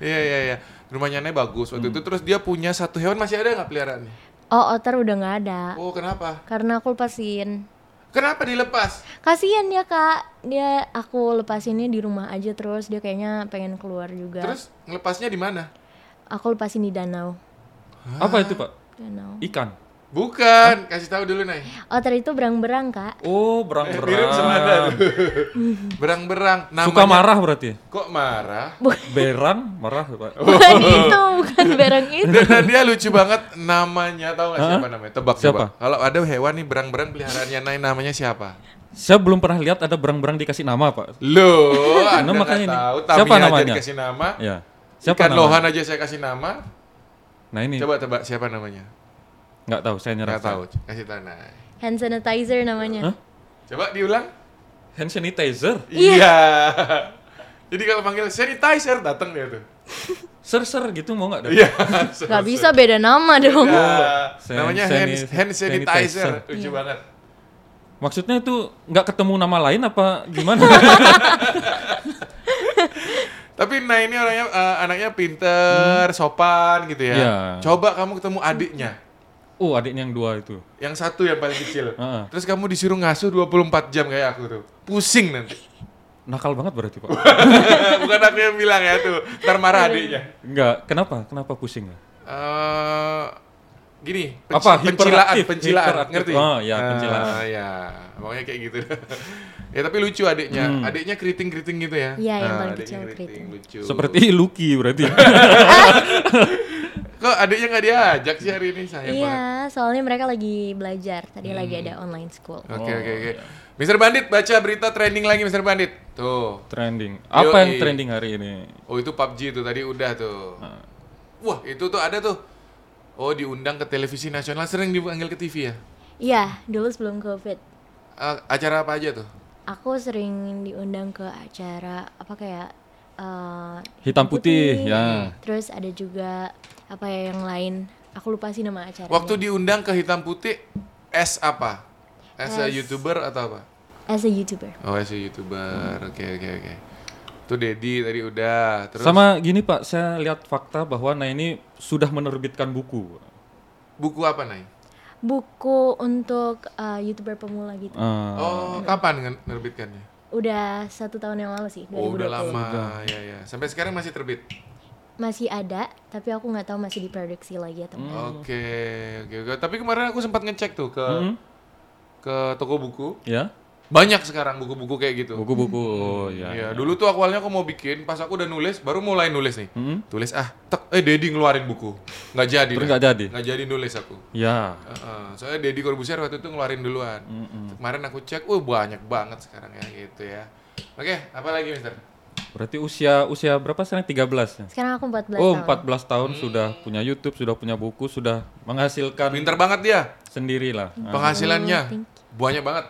Speaker 3: Iya iya iya. Rumahnya bagus waktu
Speaker 2: Hmm.
Speaker 3: itu. Terus dia punya satu hewan masih ada nggak peliharaannya?
Speaker 1: Oh, otter udah nggak ada.
Speaker 3: Oh kenapa?
Speaker 1: Karena aku lepasin.
Speaker 3: Kenapa dilepas?
Speaker 1: Kasian dia, Kak. Dia aku lepasinnya di rumah aja terus dia kayaknya pengen keluar juga.
Speaker 3: Terus ngelepasnya di mana?
Speaker 1: Aku lepasin di danau.
Speaker 2: Apa itu, Pak?
Speaker 1: Danau.
Speaker 2: Ikan.
Speaker 3: Bukan, kasih tahu dulu Nay.
Speaker 1: Otter itu berang-berang, Kak.
Speaker 2: Oh,
Speaker 3: Mirip
Speaker 2: berang-berang.
Speaker 3: Anda tuh. Berang-berang. Namanya
Speaker 2: Suka marah berarti.
Speaker 3: Kok marah?
Speaker 2: Berang, marah, Pak. <laughs>
Speaker 1: Bukan itu, bukan berang itu.
Speaker 3: Dan, dia lucu banget namanya tahu nggak
Speaker 2: Hah?
Speaker 3: siapa namanya? Tebak
Speaker 2: Siapa?
Speaker 3: coba. Kalau ada hewan nih berang-berang peliharaannya Nay namanya siapa?
Speaker 2: Saya belum pernah lihat ada berang-berang dikasih nama, Pak.
Speaker 3: Loh, <laughs> Anda
Speaker 2: Nah,
Speaker 3: nggak
Speaker 2: makanya ini.
Speaker 3: tahu.
Speaker 2: Siapa
Speaker 3: Tamiya aja
Speaker 2: namanya?
Speaker 3: dikasih nama.
Speaker 2: Ya. Siapa
Speaker 3: Ikan
Speaker 2: namanya?
Speaker 3: lohan aja saya kasih nama.
Speaker 2: Nah, ini
Speaker 3: Coba tebak siapa namanya?
Speaker 2: Nggak tahu, saya nyerah.
Speaker 3: Nggak tahu. Kasih tahu Nay.
Speaker 1: Hand sanitizer namanya.
Speaker 2: Hah?
Speaker 3: Coba diulang.
Speaker 2: Hand sanitizer.
Speaker 3: Iya. <laughs> Jadi kalau panggil sanitizer datang dia tuh. <laughs>
Speaker 2: Ser-ser gitu mau nggak?
Speaker 3: Iya. <laughs>
Speaker 1: Gak bisa beda nama dong.
Speaker 3: Ya,
Speaker 2: San-
Speaker 3: namanya hand, hand sanitizer.
Speaker 2: sanitizer.
Speaker 3: Lucu
Speaker 1: Iya.
Speaker 3: banget.
Speaker 2: Maksudnya itu nggak ketemu nama lain apa gimana?
Speaker 3: Tapi Nah ini orangnya eh, anaknya pinter, sopan gitu ya.
Speaker 2: Iya.
Speaker 3: Coba kamu ketemu adiknya.
Speaker 2: Oh, adiknya yang dua itu.
Speaker 3: Yang satu yang paling kecil.
Speaker 2: Heeh.
Speaker 3: Terus kamu disuruh ngasuh 24 jam kayak aku tuh. Pusing nanti.
Speaker 2: Nakal banget berarti, Pak. <laughs>
Speaker 3: Bukan aku yang bilang ya tuh. Ntar marah adiknya.
Speaker 2: Enggak, kenapa? Kenapa pusing?
Speaker 3: Eh gini, penci-
Speaker 2: Apa?
Speaker 3: pencilaan, pencilaan,
Speaker 2: hiperaktif.
Speaker 3: ngerti?
Speaker 2: Oh, ya,
Speaker 3: Ah,
Speaker 2: pencilaan.
Speaker 3: ya, pokoknya kayak gitu. <laughs> ya tapi lucu adiknya,
Speaker 2: Hmm.
Speaker 3: adiknya keriting-keriting gitu ya.
Speaker 1: Iya, yang
Speaker 3: Ah,
Speaker 1: paling
Speaker 3: adiknya
Speaker 1: kecil keriting.
Speaker 3: Lucu.
Speaker 2: Seperti Lucky berarti. <laughs>
Speaker 3: Kok adiknya nggak diajak sih hari ini sayang banget.
Speaker 1: Iya, soalnya mereka lagi belajar. Tadi lagi
Speaker 3: Hmm.
Speaker 1: ada online school.
Speaker 3: Oke
Speaker 2: Oh,
Speaker 3: oke oke.
Speaker 2: iya.
Speaker 3: Mister Bandit baca berita trending lagi Mister Bandit. Tuh.
Speaker 2: trending. Apa yang
Speaker 3: Yoi.
Speaker 2: trending hari ini?
Speaker 3: Oh itu PUBG itu tadi udah tuh.
Speaker 2: Nah.
Speaker 3: Wah itu tuh ada tuh. Oh diundang ke televisi nasional sering dipanggil ke TV ya.
Speaker 1: Iya, dulu sebelum COVID.
Speaker 3: Eh, acara apa aja tuh?
Speaker 1: Aku sering diundang ke acara apa kayak eh,
Speaker 2: Hitam putih, ya.
Speaker 1: Terus ada juga apa ya yang lain. Aku lupa sih nama acaranya.
Speaker 3: Waktu diundang ke hitam putih, S apa? As a youtuber atau apa?
Speaker 1: as a YouTuber.
Speaker 3: Oh as a youtuber. Oke oke oke. Tuh Dedi tadi udah. Terus
Speaker 2: Sama gini Pak, saya lihat fakta bahwa Nah ini sudah menerbitkan buku.
Speaker 3: buku apa nih?
Speaker 1: Buku untuk eh, YouTuber pemula gitu.
Speaker 2: Eh,
Speaker 3: Oh kapan nerbitkannya?
Speaker 1: Udah satu tahun yang lalu sih, 2020.
Speaker 3: Oh udah lama ya ya. Sampai sekarang masih terbit.
Speaker 1: Masih ada, tapi aku nggak tahu masih diproduksi lagi atau enggak.
Speaker 3: Oke, oke. Tapi kemarin aku sempat ngecek tuh ke
Speaker 2: Hmm.
Speaker 3: ke toko buku.
Speaker 2: ya.
Speaker 3: Banyak sekarang buku-buku kayak gitu.
Speaker 2: Buku-buku, oh, ya.
Speaker 3: Iya, dulu tuh awalnya aku mau bikin, pas aku udah nulis, baru mulai nulis nih.
Speaker 2: Hmm?
Speaker 3: Tulis ah, tek, eh Dedi ngeluarin buku. Nggak jadi.
Speaker 2: Terus nggak jadi?
Speaker 3: Nggak jadi nulis aku.
Speaker 2: Ya.
Speaker 3: Heeh, soalnya Deddy Corbuzier waktu itu ngeluarin duluan. Kemarin aku cek, wah banyak banget sekarang ya gitu ya. Oke, apa lagi Mister?
Speaker 2: Berarti usia usia berapa sekarang? 13 ya?
Speaker 1: Sekarang aku 14
Speaker 2: Oh,
Speaker 1: tahun.
Speaker 2: 14 tahun sudah punya YouTube, sudah punya buku, sudah menghasilkan
Speaker 3: Pinter banget dia.
Speaker 2: sendiri lah.
Speaker 3: Hmm.
Speaker 2: Nah,
Speaker 3: Penghasilannya
Speaker 1: thank
Speaker 3: banyak banget.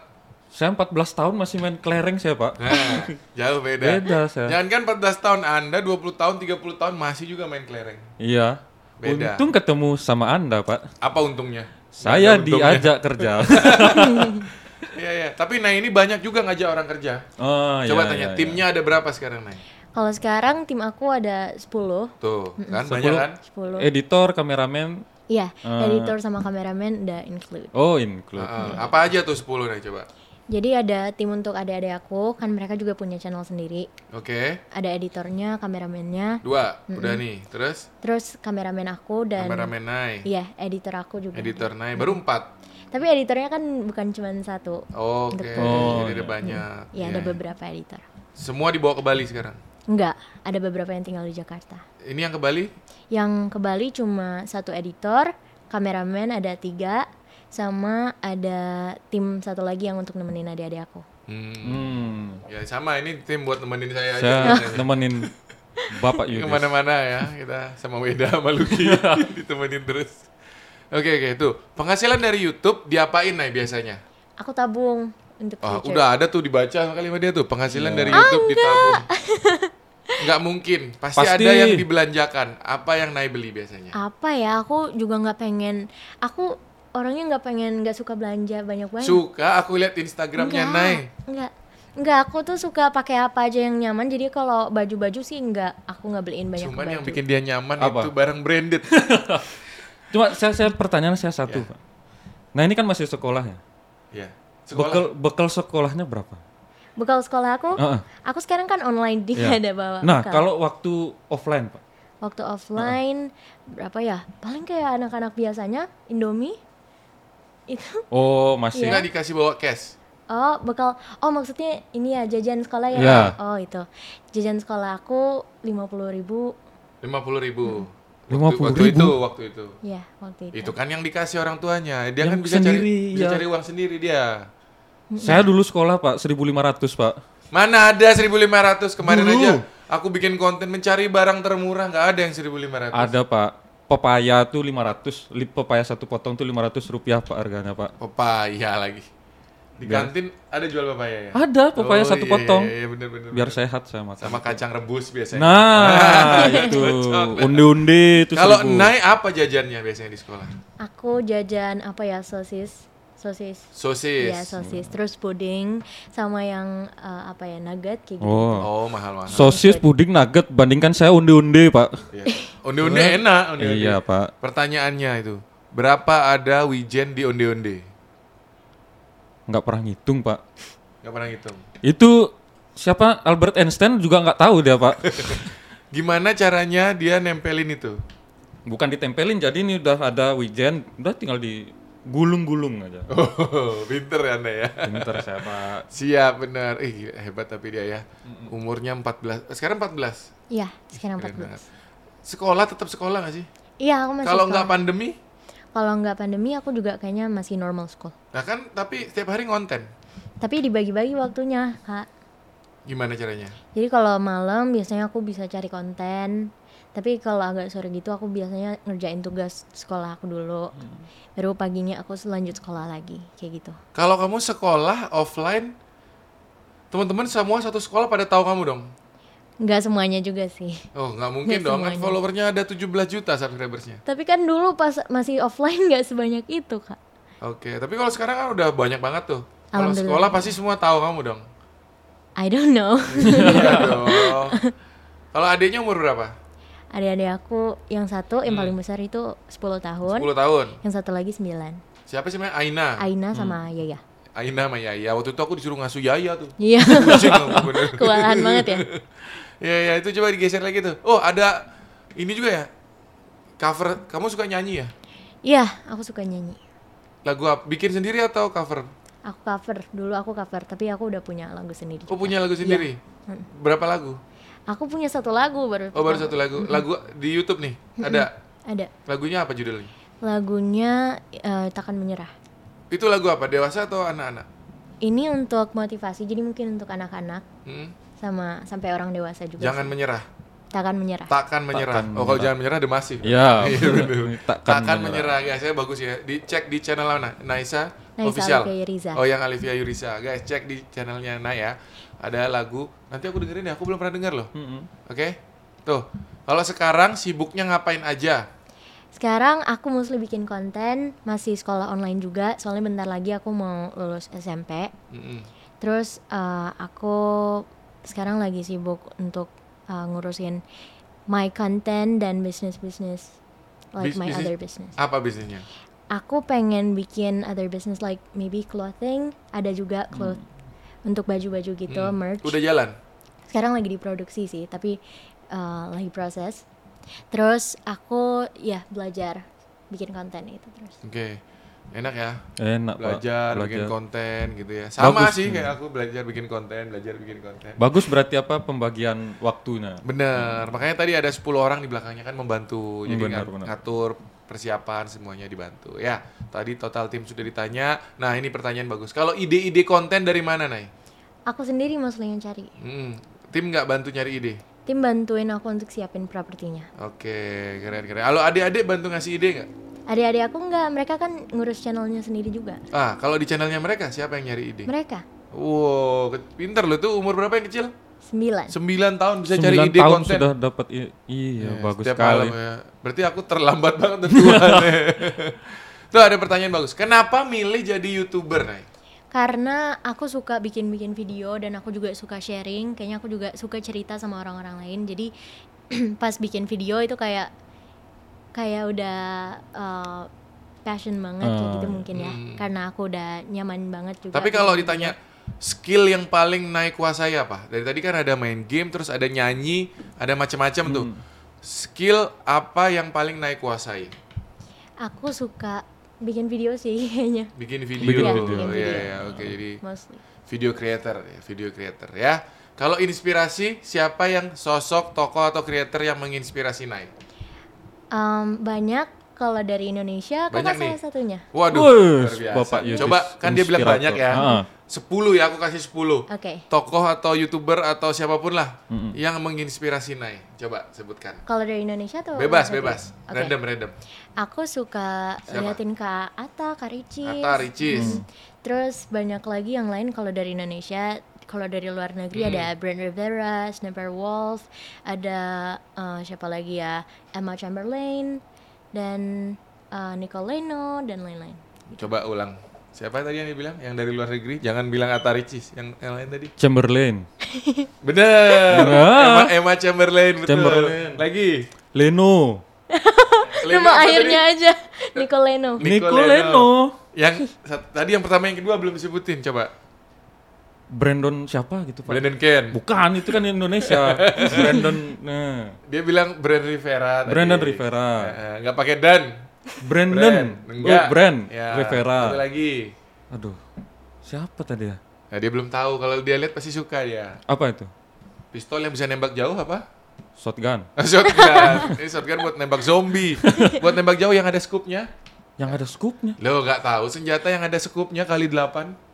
Speaker 2: Saya 14 tahun masih main kelereng saya, Pak.
Speaker 3: Nah, jauh beda.
Speaker 2: Beda saya.
Speaker 3: Jangan kan 14 tahun Anda 20 tahun, 30 tahun masih juga main kelereng.
Speaker 2: Iya.
Speaker 3: Beda.
Speaker 2: Untung ketemu sama Anda, Pak.
Speaker 3: Apa untungnya?
Speaker 2: Saya
Speaker 3: untungnya.
Speaker 2: diajak kerja. <laughs>
Speaker 3: Iya, iya. Tapi nah ini banyak juga ngajak orang kerja.
Speaker 2: oh,
Speaker 3: Coba
Speaker 2: iya,
Speaker 3: tanya,
Speaker 2: iya,
Speaker 3: timnya ada berapa sekarang, Nay?
Speaker 1: Kalau sekarang tim aku ada 10.
Speaker 3: Tuh, kan
Speaker 2: Sepuluh.
Speaker 3: banyak kan?
Speaker 1: 10.
Speaker 2: iya. Editor, kameramen.
Speaker 1: Iya,
Speaker 2: Ah.
Speaker 1: editor sama kameramen udah include.
Speaker 2: Oh, include.
Speaker 3: Apa aja tuh 10 nih coba?
Speaker 1: Jadi ada tim untuk adik-adik aku, kan mereka juga punya channel sendiri.
Speaker 3: Oke.
Speaker 1: Ada editornya, kameramennya,
Speaker 3: Dua, udah nih. Terus
Speaker 1: terus kameramen aku dan
Speaker 3: kameramen Nay,
Speaker 1: iya editor aku juga.
Speaker 3: editor Nay, baru empat.
Speaker 1: Tapi editornya kan bukan cuma satu.
Speaker 3: Oke,
Speaker 1: Betul.
Speaker 2: Oh,
Speaker 3: jadi ada
Speaker 2: iya.
Speaker 3: banyak.
Speaker 1: Ya ada
Speaker 3: Iya.
Speaker 1: beberapa editor.
Speaker 3: Semua dibawa ke Bali sekarang.
Speaker 1: Enggak, ada beberapa yang tinggal di Jakarta.
Speaker 3: Ini yang ke Bali?
Speaker 1: Yang ke Bali cuma satu editor, kameramen ada tiga, sama ada tim satu lagi yang untuk nemenin adik-adik aku.
Speaker 3: Hmm.
Speaker 2: Hmm.
Speaker 3: Ya sama ini tim buat nemenin saya aja.
Speaker 2: Saya
Speaker 3: biasanya.
Speaker 2: nemenin Bapak Yudis.
Speaker 3: Ke mana-mana ya kita sama Weda sama Lucky <laughs> ditemenin terus. Oke oke tuh penghasilan dari YouTube diapain Nay biasanya?
Speaker 1: Aku tabung untuk
Speaker 3: Ah,
Speaker 1: future.
Speaker 3: udah ada tuh dibaca kali sama dia tuh penghasilan dari YouTube ditabung. <laughs> Nggak mungkin, pasti,
Speaker 2: Pasti.
Speaker 3: ada yang dibelanjakan. Apa yang Nay beli biasanya?
Speaker 1: Apa ya? Aku juga nggak pengen. Aku orangnya nggak pengen, nggak suka belanja banyak-banyak.
Speaker 3: Suka aku lihat Instagramnya
Speaker 1: Enggak,
Speaker 3: Nay.
Speaker 1: Enggak. Enggak, aku tuh suka pakai apa aja yang nyaman. Jadi kalau baju-baju sih enggak, aku nggak beliin banyak
Speaker 3: Cuman
Speaker 1: baju.
Speaker 3: yang bikin dia nyaman
Speaker 2: Apa?
Speaker 3: itu barang branded. <laughs>
Speaker 2: Cuma saya, saya pertanyaan saya satu. Pak. Nah, ini kan masih sekolah ya.
Speaker 3: ya. Sekolah.
Speaker 2: Bekal bekal sekolahnya berapa?
Speaker 1: Bekal sekolah aku,
Speaker 2: Heeh.
Speaker 1: aku sekarang kan online, dia nggak <laughs> ada bawa
Speaker 2: Nah,
Speaker 1: bekal.
Speaker 2: kalau waktu offline, Pak.
Speaker 1: waktu offline berapa ya? Paling kayak anak-anak biasanya Indomie itu.
Speaker 2: Oh, masih.
Speaker 3: Nggak dikasih bawa cash.
Speaker 1: Oh, bekal. Oh, maksudnya ini ya jajan sekolah ya?
Speaker 2: Iya.
Speaker 1: Oh, itu. Jajan sekolah aku 50.000 ribu.
Speaker 3: Lima puluh ribu.
Speaker 2: Lima
Speaker 3: Waktu-
Speaker 2: puluh
Speaker 3: waktu
Speaker 2: ribu?
Speaker 3: itu, waktu itu.
Speaker 1: Ya, waktu itu.
Speaker 3: Itu kan yang dikasih orang tuanya. Dia
Speaker 2: Yang
Speaker 3: kan bisa
Speaker 2: sendiri,
Speaker 3: cari bisa
Speaker 2: ya.
Speaker 3: cari uang sendiri dia.
Speaker 2: Saya dulu sekolah, Pak, 1500, Pak.
Speaker 3: Mana ada 1500 kemarin
Speaker 2: Dulu.
Speaker 3: aja. Aku bikin konten mencari barang termurah nggak ada yang 1500.
Speaker 2: Ada, Pak. Pepaya tuh 500, li- pepaya satu potong tuh 500 rupiah, Pak, harganya, Pak.
Speaker 3: Pepaya lagi. Di
Speaker 2: Biar-
Speaker 3: kantin ada jual pepaya ya?
Speaker 2: Ada pepaya
Speaker 3: Oh,
Speaker 2: satu
Speaker 3: iya,
Speaker 2: potong.
Speaker 3: Iya, iya, bener, bener,
Speaker 2: Biar
Speaker 3: bener.
Speaker 2: sehat saya makan.
Speaker 3: sama kacang rebus biasanya.
Speaker 2: Nah, <laughs> itu. Undi-undi itu
Speaker 3: Kalau naik apa jajannya biasanya di sekolah?
Speaker 1: Aku jajan apa ya? Sosis. Sosis.
Speaker 3: Sosis.
Speaker 1: Iya, sosis. Terus puding sama yang eh, apa ya? Nugget kayak gitu.
Speaker 2: Oh.
Speaker 3: Oh, mahal-mahal.
Speaker 2: Sosis, puding, nugget, bandingkan saya undi-undi, Pak.
Speaker 3: Onde-onde enak, onde-onde.
Speaker 2: Iya, Pak.
Speaker 3: Pertanyaannya itu, berapa ada wijen di onde-onde?
Speaker 2: Nggak pernah ngitung, Pak.
Speaker 3: Gak pernah hitung.
Speaker 2: Itu siapa Albert Einstein juga nggak tahu dia, Pak. <laughs>
Speaker 3: Gimana caranya dia nempelin itu?
Speaker 2: Bukan ditempelin, jadi ini udah ada wijen, udah tinggal digulung-gulung aja. <laughs>
Speaker 3: Oh, pinter ya Anda ya.
Speaker 2: Pinter saya, Pak.
Speaker 3: Siap, benar. Ih, hebat tapi dia ya. Umurnya 14. Sekarang 14.
Speaker 1: Iya, sekarang
Speaker 3: Keren
Speaker 1: 14.
Speaker 3: banget. Sekolah tetap sekolah gak sih?
Speaker 1: Iya, aku masih
Speaker 3: Kalau nggak pandemi?
Speaker 1: Kalau nggak pandemi aku juga kayaknya masih normal school.
Speaker 3: Nah kan, tapi setiap hari ngonten.
Speaker 1: Tapi dibagi-bagi waktunya, Kak.
Speaker 3: Gimana caranya?
Speaker 1: Jadi kalau malam biasanya aku bisa cari konten. Tapi kalau agak sore gitu aku biasanya ngerjain tugas sekolah aku dulu. Baru paginya aku selanjut sekolah lagi, kayak gitu.
Speaker 3: Kalau kamu sekolah offline, teman-teman semua satu sekolah pada tahu kamu dong?
Speaker 1: Nggak semuanya juga sih.
Speaker 3: Oh, nggak mungkin
Speaker 1: Nggak
Speaker 3: dong. Kan
Speaker 1: semuanya.
Speaker 3: followernya ada 17 juta subscribersnya.
Speaker 1: Tapi kan dulu pas masih offline nggak sebanyak itu, Kak.
Speaker 3: Oke, tapi kalau sekarang kan udah banyak banget tuh. Kalau sekolah pasti semua tahu kamu dong.
Speaker 1: I don't know.
Speaker 3: Iya. Kalau adiknya umur berapa?
Speaker 1: Adik-adik aku yang satu yang
Speaker 3: Hmm.
Speaker 1: paling besar itu 10 tahun,
Speaker 3: 10 tahun.
Speaker 1: yang satu lagi 9.
Speaker 3: Siapa sih namanya? Aina.
Speaker 1: Aina sama Yaya.
Speaker 3: Aina sama Yaya. Waktu itu aku disuruh ngasuh Yaya tuh.
Speaker 1: Iya, <laughs> kewalahan banget ya. <laughs>
Speaker 3: Iya, iya, itu coba digeser lagi tuh. Oh, ada ini juga ya. Cover, kamu suka nyanyi ya?
Speaker 1: Iya, aku suka nyanyi.
Speaker 3: Lagu apa? Bikin sendiri atau cover?
Speaker 1: Aku cover dulu aku cover, tapi aku udah punya lagu sendiri.
Speaker 3: Oh punya lagu sendiri? Berapa lagu?
Speaker 1: Aku punya satu lagu baru.
Speaker 3: Oh baru satu lagu. Lagu di YouTube nih ada.
Speaker 1: Ada.
Speaker 3: Lagunya apa judulnya?
Speaker 1: Lagunya eh, Takkan Menyerah.
Speaker 3: Itu lagu apa? Dewasa atau anak-anak?
Speaker 1: Ini untuk motivasi, jadi mungkin untuk anak-anak
Speaker 3: Hmm?
Speaker 1: Sama sampai orang dewasa juga.
Speaker 3: Jangan
Speaker 1: sih.
Speaker 3: menyerah.
Speaker 1: Takkan menyerah.
Speaker 3: Takkan menyerah.
Speaker 2: Takkan
Speaker 3: oh kalau jangan menyerah ada masih.
Speaker 2: Ya,
Speaker 3: Iya <laughs> bener. <laughs>
Speaker 2: takkan
Speaker 3: Takkan
Speaker 2: menyerah.
Speaker 3: menyerah guys. Saya bagus ya. Dicek di channel mana? Naisa,
Speaker 1: Naisa
Speaker 3: official.
Speaker 1: Alivia Yuriza.
Speaker 3: Oh yang Alivia Yurisa. Guys cek di channelnya Naya. Ada lagu. Nanti aku dengerin ya. Aku belum pernah denger loh.
Speaker 2: Mm-mm.
Speaker 3: Oke. Tuh. Kalau sekarang sibuknya ngapain aja?
Speaker 1: Sekarang aku mostly bikin konten, masih sekolah online juga, soalnya bentar lagi aku mau lulus SMP.
Speaker 3: Mm-mm.
Speaker 1: Terus eh, aku sekarang lagi sibuk untuk eh, ngurusin my content dan business-business like
Speaker 3: Bis-
Speaker 1: my
Speaker 3: bisnis-
Speaker 1: other business.
Speaker 3: Apa bisnisnya?
Speaker 1: Aku pengen bikin other business like maybe clothing, ada juga cloth untuk baju-baju gitu,
Speaker 3: Hmm.
Speaker 1: merch.
Speaker 3: Udah jalan?
Speaker 1: Sekarang lagi diproduksi sih, tapi eh, lagi proses. Terus aku ya belajar bikin konten itu terus.
Speaker 3: Oke. Enak ya?
Speaker 2: Enak, Pak.
Speaker 3: Belajar, bikin
Speaker 2: Belajar.
Speaker 3: konten gitu ya. Sama
Speaker 2: Bagus.
Speaker 3: sih kayak aku belajar bikin konten, belajar bikin konten.
Speaker 2: Bagus berarti apa pembagian waktunya?
Speaker 3: Bener, makanya tadi ada 10 orang di belakangnya kan membantu.
Speaker 2: Hmm,
Speaker 3: Jadi
Speaker 2: benar,
Speaker 3: ngat-
Speaker 2: benar.
Speaker 3: ngatur persiapan semuanya dibantu. Ya, tadi total tim sudah ditanya. Nah, ini pertanyaan bagus. Kalau ide-ide konten dari mana, Nay?
Speaker 1: Aku sendiri mostly yang cari.
Speaker 3: Hmm, tim nggak bantu nyari ide?
Speaker 1: Tim bantuin aku untuk siapin propertinya.
Speaker 3: Oke, keren-keren. Kalau adik-adik bantu ngasih ide nggak?
Speaker 1: Adik-adik aku enggak, mereka kan ngurus channelnya sendiri juga.
Speaker 3: Ah, kalau di channelnya mereka siapa yang nyari ide?
Speaker 1: Mereka
Speaker 3: Wow, pinter loh tuh. Umur berapa yang kecil?
Speaker 1: sembilan.
Speaker 3: 9 tahun bisa cari
Speaker 2: Sembilan
Speaker 3: ide
Speaker 2: tahun
Speaker 3: konten.
Speaker 2: sudah dapat iya,
Speaker 3: Ya,
Speaker 2: bagus
Speaker 3: setiap
Speaker 2: sekali.
Speaker 3: malam ya. Berarti aku terlambat banget tentuan. <laughs> Tuh ada pertanyaan bagus. Kenapa milih jadi YouTuber, Nay?
Speaker 1: Karena aku suka bikin-bikin video dan aku juga suka sharing. Kayaknya aku juga suka cerita sama orang-orang lain. Jadi <clears throat> pas bikin video itu kayak kayak udah uh, passion banget kayak gitu
Speaker 2: Oh.
Speaker 1: mungkin ya.
Speaker 3: Hmm.
Speaker 1: Karena aku udah nyaman banget juga.
Speaker 3: Tapi kalau
Speaker 1: bikin
Speaker 3: ditanya skill yang paling naik kuasai apa? Dari tadi kan ada main game, terus ada nyanyi, ada macam-macam tuh.
Speaker 2: Hmm.
Speaker 3: Skill apa yang paling naik kuasai?
Speaker 1: aku suka bikin video sih <laughs> kayaknya.
Speaker 3: Bikin video.
Speaker 2: Bikin
Speaker 1: Iya,
Speaker 2: video.
Speaker 1: video.
Speaker 3: iya, oke. Jadi
Speaker 1: Mostly.
Speaker 3: video creator ya, video creator ya. Kalau inspirasi, siapa yang sosok, tokoh atau creator yang menginspirasi Nai?
Speaker 1: Um, banyak kalau dari Indonesia
Speaker 3: Banyak
Speaker 1: kakak
Speaker 3: nih.
Speaker 1: salah satunya.
Speaker 3: Waduh,
Speaker 2: Wih,
Speaker 3: luar biasa.
Speaker 2: Bapak Yudis,
Speaker 3: Coba kan dia bilang banyak ya.
Speaker 2: Ah.
Speaker 3: 10 ya, aku kasih 10.
Speaker 1: Oke.
Speaker 3: Tokoh atau YouTuber atau siapa pun lah
Speaker 2: Mm-mm.
Speaker 3: yang menginspirasi Nai. Coba sebutkan.
Speaker 1: Kalau dari Indonesia tuh
Speaker 3: Bebas, bebas.
Speaker 1: Oke.
Speaker 3: Random, random.
Speaker 1: Aku suka
Speaker 3: Siapa?
Speaker 1: liatin Kak Ata, Kak Ricis.
Speaker 3: Atta, Ricis.
Speaker 1: Hmm. Terus banyak lagi yang lain kalau dari Indonesia. Kalau dari luar negeri
Speaker 3: Hmm.
Speaker 1: ada Brent Rivera, Snapper Wolf, ada eh, siapa lagi ya Emma Chamberlain dan eh, Nicole Leno dan lain-lain.
Speaker 3: Coba ulang. Siapa tadi yang dibilang? Yang dari luar negeri? Jangan bilang Atta Ricis. Yang, yang lain tadi?
Speaker 2: Chamberlain, <laughs>
Speaker 3: Bener. Emma, Emma Chamberlain, betul.
Speaker 2: Chamberlain.
Speaker 3: Lagi.
Speaker 2: Leno, <laughs>
Speaker 3: Leno
Speaker 1: Nama akhirnya aja Nicole Leno.
Speaker 3: tadi?
Speaker 2: Nico
Speaker 3: Leno. Yang tadi yang pertama yang kedua belum disebutin. Coba.
Speaker 2: Brandon siapa gitu Pak?
Speaker 3: Brandon Ken.
Speaker 2: Bukan, itu kan Indonesia. <laughs> Brandon, nah.
Speaker 3: Dia bilang Brand Rivera. tadi.
Speaker 2: Brandon Rivera.
Speaker 3: Eh, eh, pakai Dan.
Speaker 2: Brandon,
Speaker 3: Enggak.
Speaker 2: oh Brand,
Speaker 3: Ya,
Speaker 2: Rivera.
Speaker 3: Satu lagi.
Speaker 2: Aduh, siapa tadi ya?
Speaker 3: Nah, dia belum tahu. Kalau dia lihat pasti suka dia.
Speaker 2: Apa itu?
Speaker 3: Pistol yang bisa nembak jauh apa?
Speaker 2: Shotgun. <laughs>
Speaker 3: shotgun. Ini shotgun buat nembak zombie. <laughs> buat nembak jauh yang ada scoopnya.
Speaker 2: Yang ada scoopnya.
Speaker 3: Lo nggak tahu senjata yang ada scoopnya kali 8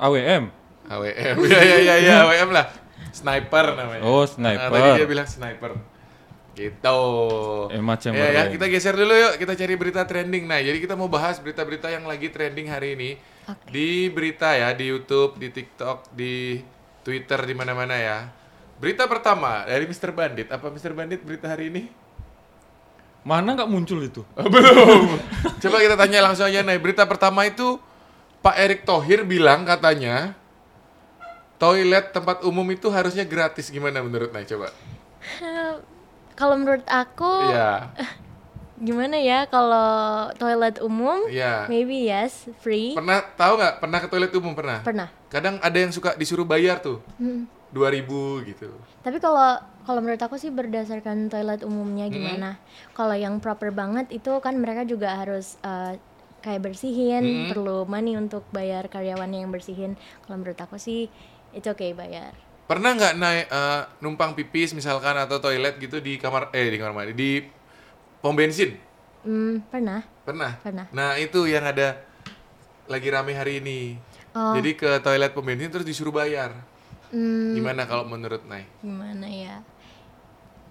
Speaker 2: AWM.
Speaker 3: AWM. <laughs> ya ya ya ya AWM lah. Sniper namanya.
Speaker 2: Oh,
Speaker 3: Nah,
Speaker 2: sniper.
Speaker 3: tadi dia bilang sniper. Gitu.
Speaker 2: Emma
Speaker 3: Ya, ya,
Speaker 2: Chamberlain.
Speaker 3: kita geser dulu yuk. Kita cari berita trending. Nah, jadi kita mau bahas berita-berita yang lagi trending hari ini
Speaker 1: Oke.
Speaker 3: di berita ya, di YouTube, di TikTok, di Twitter, di mana-mana ya. Berita pertama dari Mr. Bandit. Apa Mr. Bandit berita hari ini?
Speaker 2: Mana nggak muncul itu? <laughs>
Speaker 3: Belum. Coba kita tanya langsung aja nih. Berita pertama itu Pak Erick Thohir bilang katanya toilet tempat umum itu harusnya gratis. Gimana menurut Nay? Coba. <laughs>
Speaker 1: Kalau menurut aku
Speaker 3: Iya. <laughs>
Speaker 1: gimana ya kalau toilet umum
Speaker 3: Iya.
Speaker 1: maybe yes free
Speaker 3: Pernah tahu nggak? Pernah ke toilet umum pernah?
Speaker 1: pernah.
Speaker 3: Kadang ada yang suka disuruh bayar tuh.
Speaker 1: Hmm.
Speaker 3: 2000 gitu.
Speaker 1: Tapi kalau kalau menurut aku sih berdasarkan toilet umumnya gimana. Kalau yang proper banget itu kan mereka juga harus uh, kayak bersihin,
Speaker 3: Mm-mm.
Speaker 1: perlu money untuk bayar karyawannya yang bersihin. Kalau menurut aku sih itu oke bayar.
Speaker 3: Pernah nggak naik eh, numpang pipis misalkan atau toilet gitu di kamar eh di kamar mandi di pom bensin?
Speaker 1: Hmm, pernah,
Speaker 3: Pernah.
Speaker 1: pernah.
Speaker 3: Nah itu yang ada lagi rame hari ini.
Speaker 1: Oh.
Speaker 3: Jadi ke toilet pom bensin terus disuruh bayar.
Speaker 1: Hmm,
Speaker 3: Gimana kalau menurut Nay?
Speaker 1: gimana ya?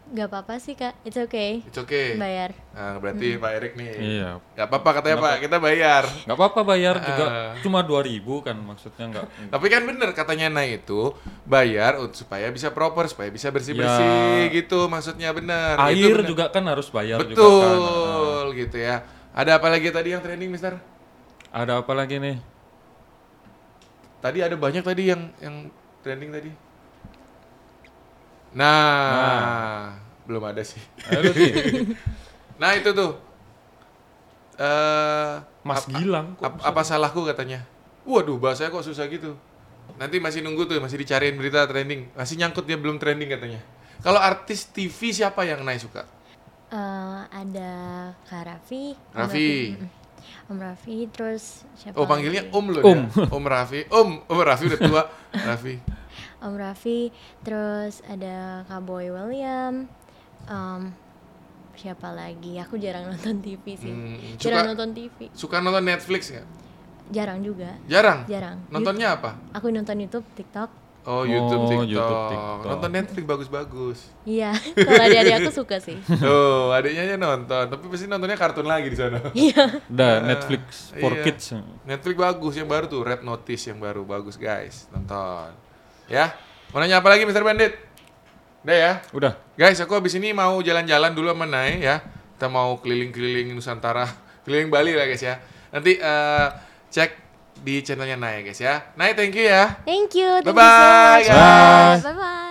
Speaker 1: Gak apa-apa sih kak, it's okay.
Speaker 3: It's okay.
Speaker 1: Bayar.
Speaker 3: Nah, berarti Pak Erik nih.
Speaker 2: Iya.
Speaker 3: Gak apa-apa katanya Pak, kita bayar.
Speaker 2: nggak apa-apa bayar juga
Speaker 3: Ah.
Speaker 2: cuma 2000 kan maksudnya nggak <laughs>
Speaker 3: Tapi kan bener katanya Nay itu bayar supaya bisa proper, supaya bisa bersih-bersih
Speaker 2: Ya.
Speaker 3: gitu maksudnya bener. Itu
Speaker 2: air
Speaker 3: bener.
Speaker 2: juga kan harus bayar juga kan.
Speaker 3: Betul gitu ya. Ada apa lagi tadi yang trending, Mister?
Speaker 2: Ada apa lagi nih
Speaker 3: Tadi ada banyak tadi yang yang trending tadi. Nah,
Speaker 2: Nah.
Speaker 3: belum ada sih. <laughs> Nah itu tuh. eh
Speaker 2: Mas
Speaker 3: ap-
Speaker 2: Gilang kok
Speaker 3: ap- apa salahku katanya? Waduh, bahasanya kok susah gitu. Nanti masih nunggu tuh, masih dicariin berita trending. Masih nyangkut dia belum trending katanya. Kalau artis TV siapa yang Nay suka?
Speaker 1: Eh, ada Kak Raffi. Om
Speaker 3: Raffi.
Speaker 1: Om Raffi, terus siapa
Speaker 3: Oh panggilnya
Speaker 1: lagi?
Speaker 3: Om loh
Speaker 2: Om.
Speaker 3: Om Raffi. Om, Om Raffi udah tua. <laughs> Raffi.
Speaker 1: Om Raffi, terus ada Kak Boy William. Em, siapa lagi? Aku jarang nonton TV sih.
Speaker 3: Hmm,
Speaker 1: jarang
Speaker 3: suka-
Speaker 1: nonton TV.
Speaker 3: Suka nonton Netflix nggak?
Speaker 1: Jarang juga.
Speaker 3: Jarang.
Speaker 1: Jarang.
Speaker 3: Nontonnya apa?
Speaker 1: Yout- Aku nonton YouTube, TikTok.
Speaker 3: Oh YouTube,
Speaker 2: Oh,
Speaker 3: TikTok.
Speaker 2: YouTube, TikTok.
Speaker 3: Nonton Netflix bagus-bagus.
Speaker 1: Iya, <laughs> kalau adik-adik aku suka sih. <laughs>
Speaker 3: Tuh, adiknya aja nonton, tapi pasti nontonnya kartun lagi di sana. <laughs>
Speaker 1: Iya.
Speaker 2: udah Netflix for
Speaker 3: iya.
Speaker 2: kids
Speaker 3: Netflix bagus yang baru tuh, Red Notice yang baru bagus guys, nonton. Ya, mau nanya apa lagi Mr. Bandit? Udah ya,
Speaker 2: udah
Speaker 3: guys aku habis ini mau jalan-jalan dulu sama Nay ya. Kita mau keliling-keliling Nusantara, <laughs> keliling Bali lah guys ya. Nanti eh, cek di channelnya Nay guys ya. Nay thank you ya.
Speaker 1: Thank you. Thank
Speaker 3: Bye-bye,
Speaker 1: you so much.
Speaker 3: guys.
Speaker 1: Bye bye.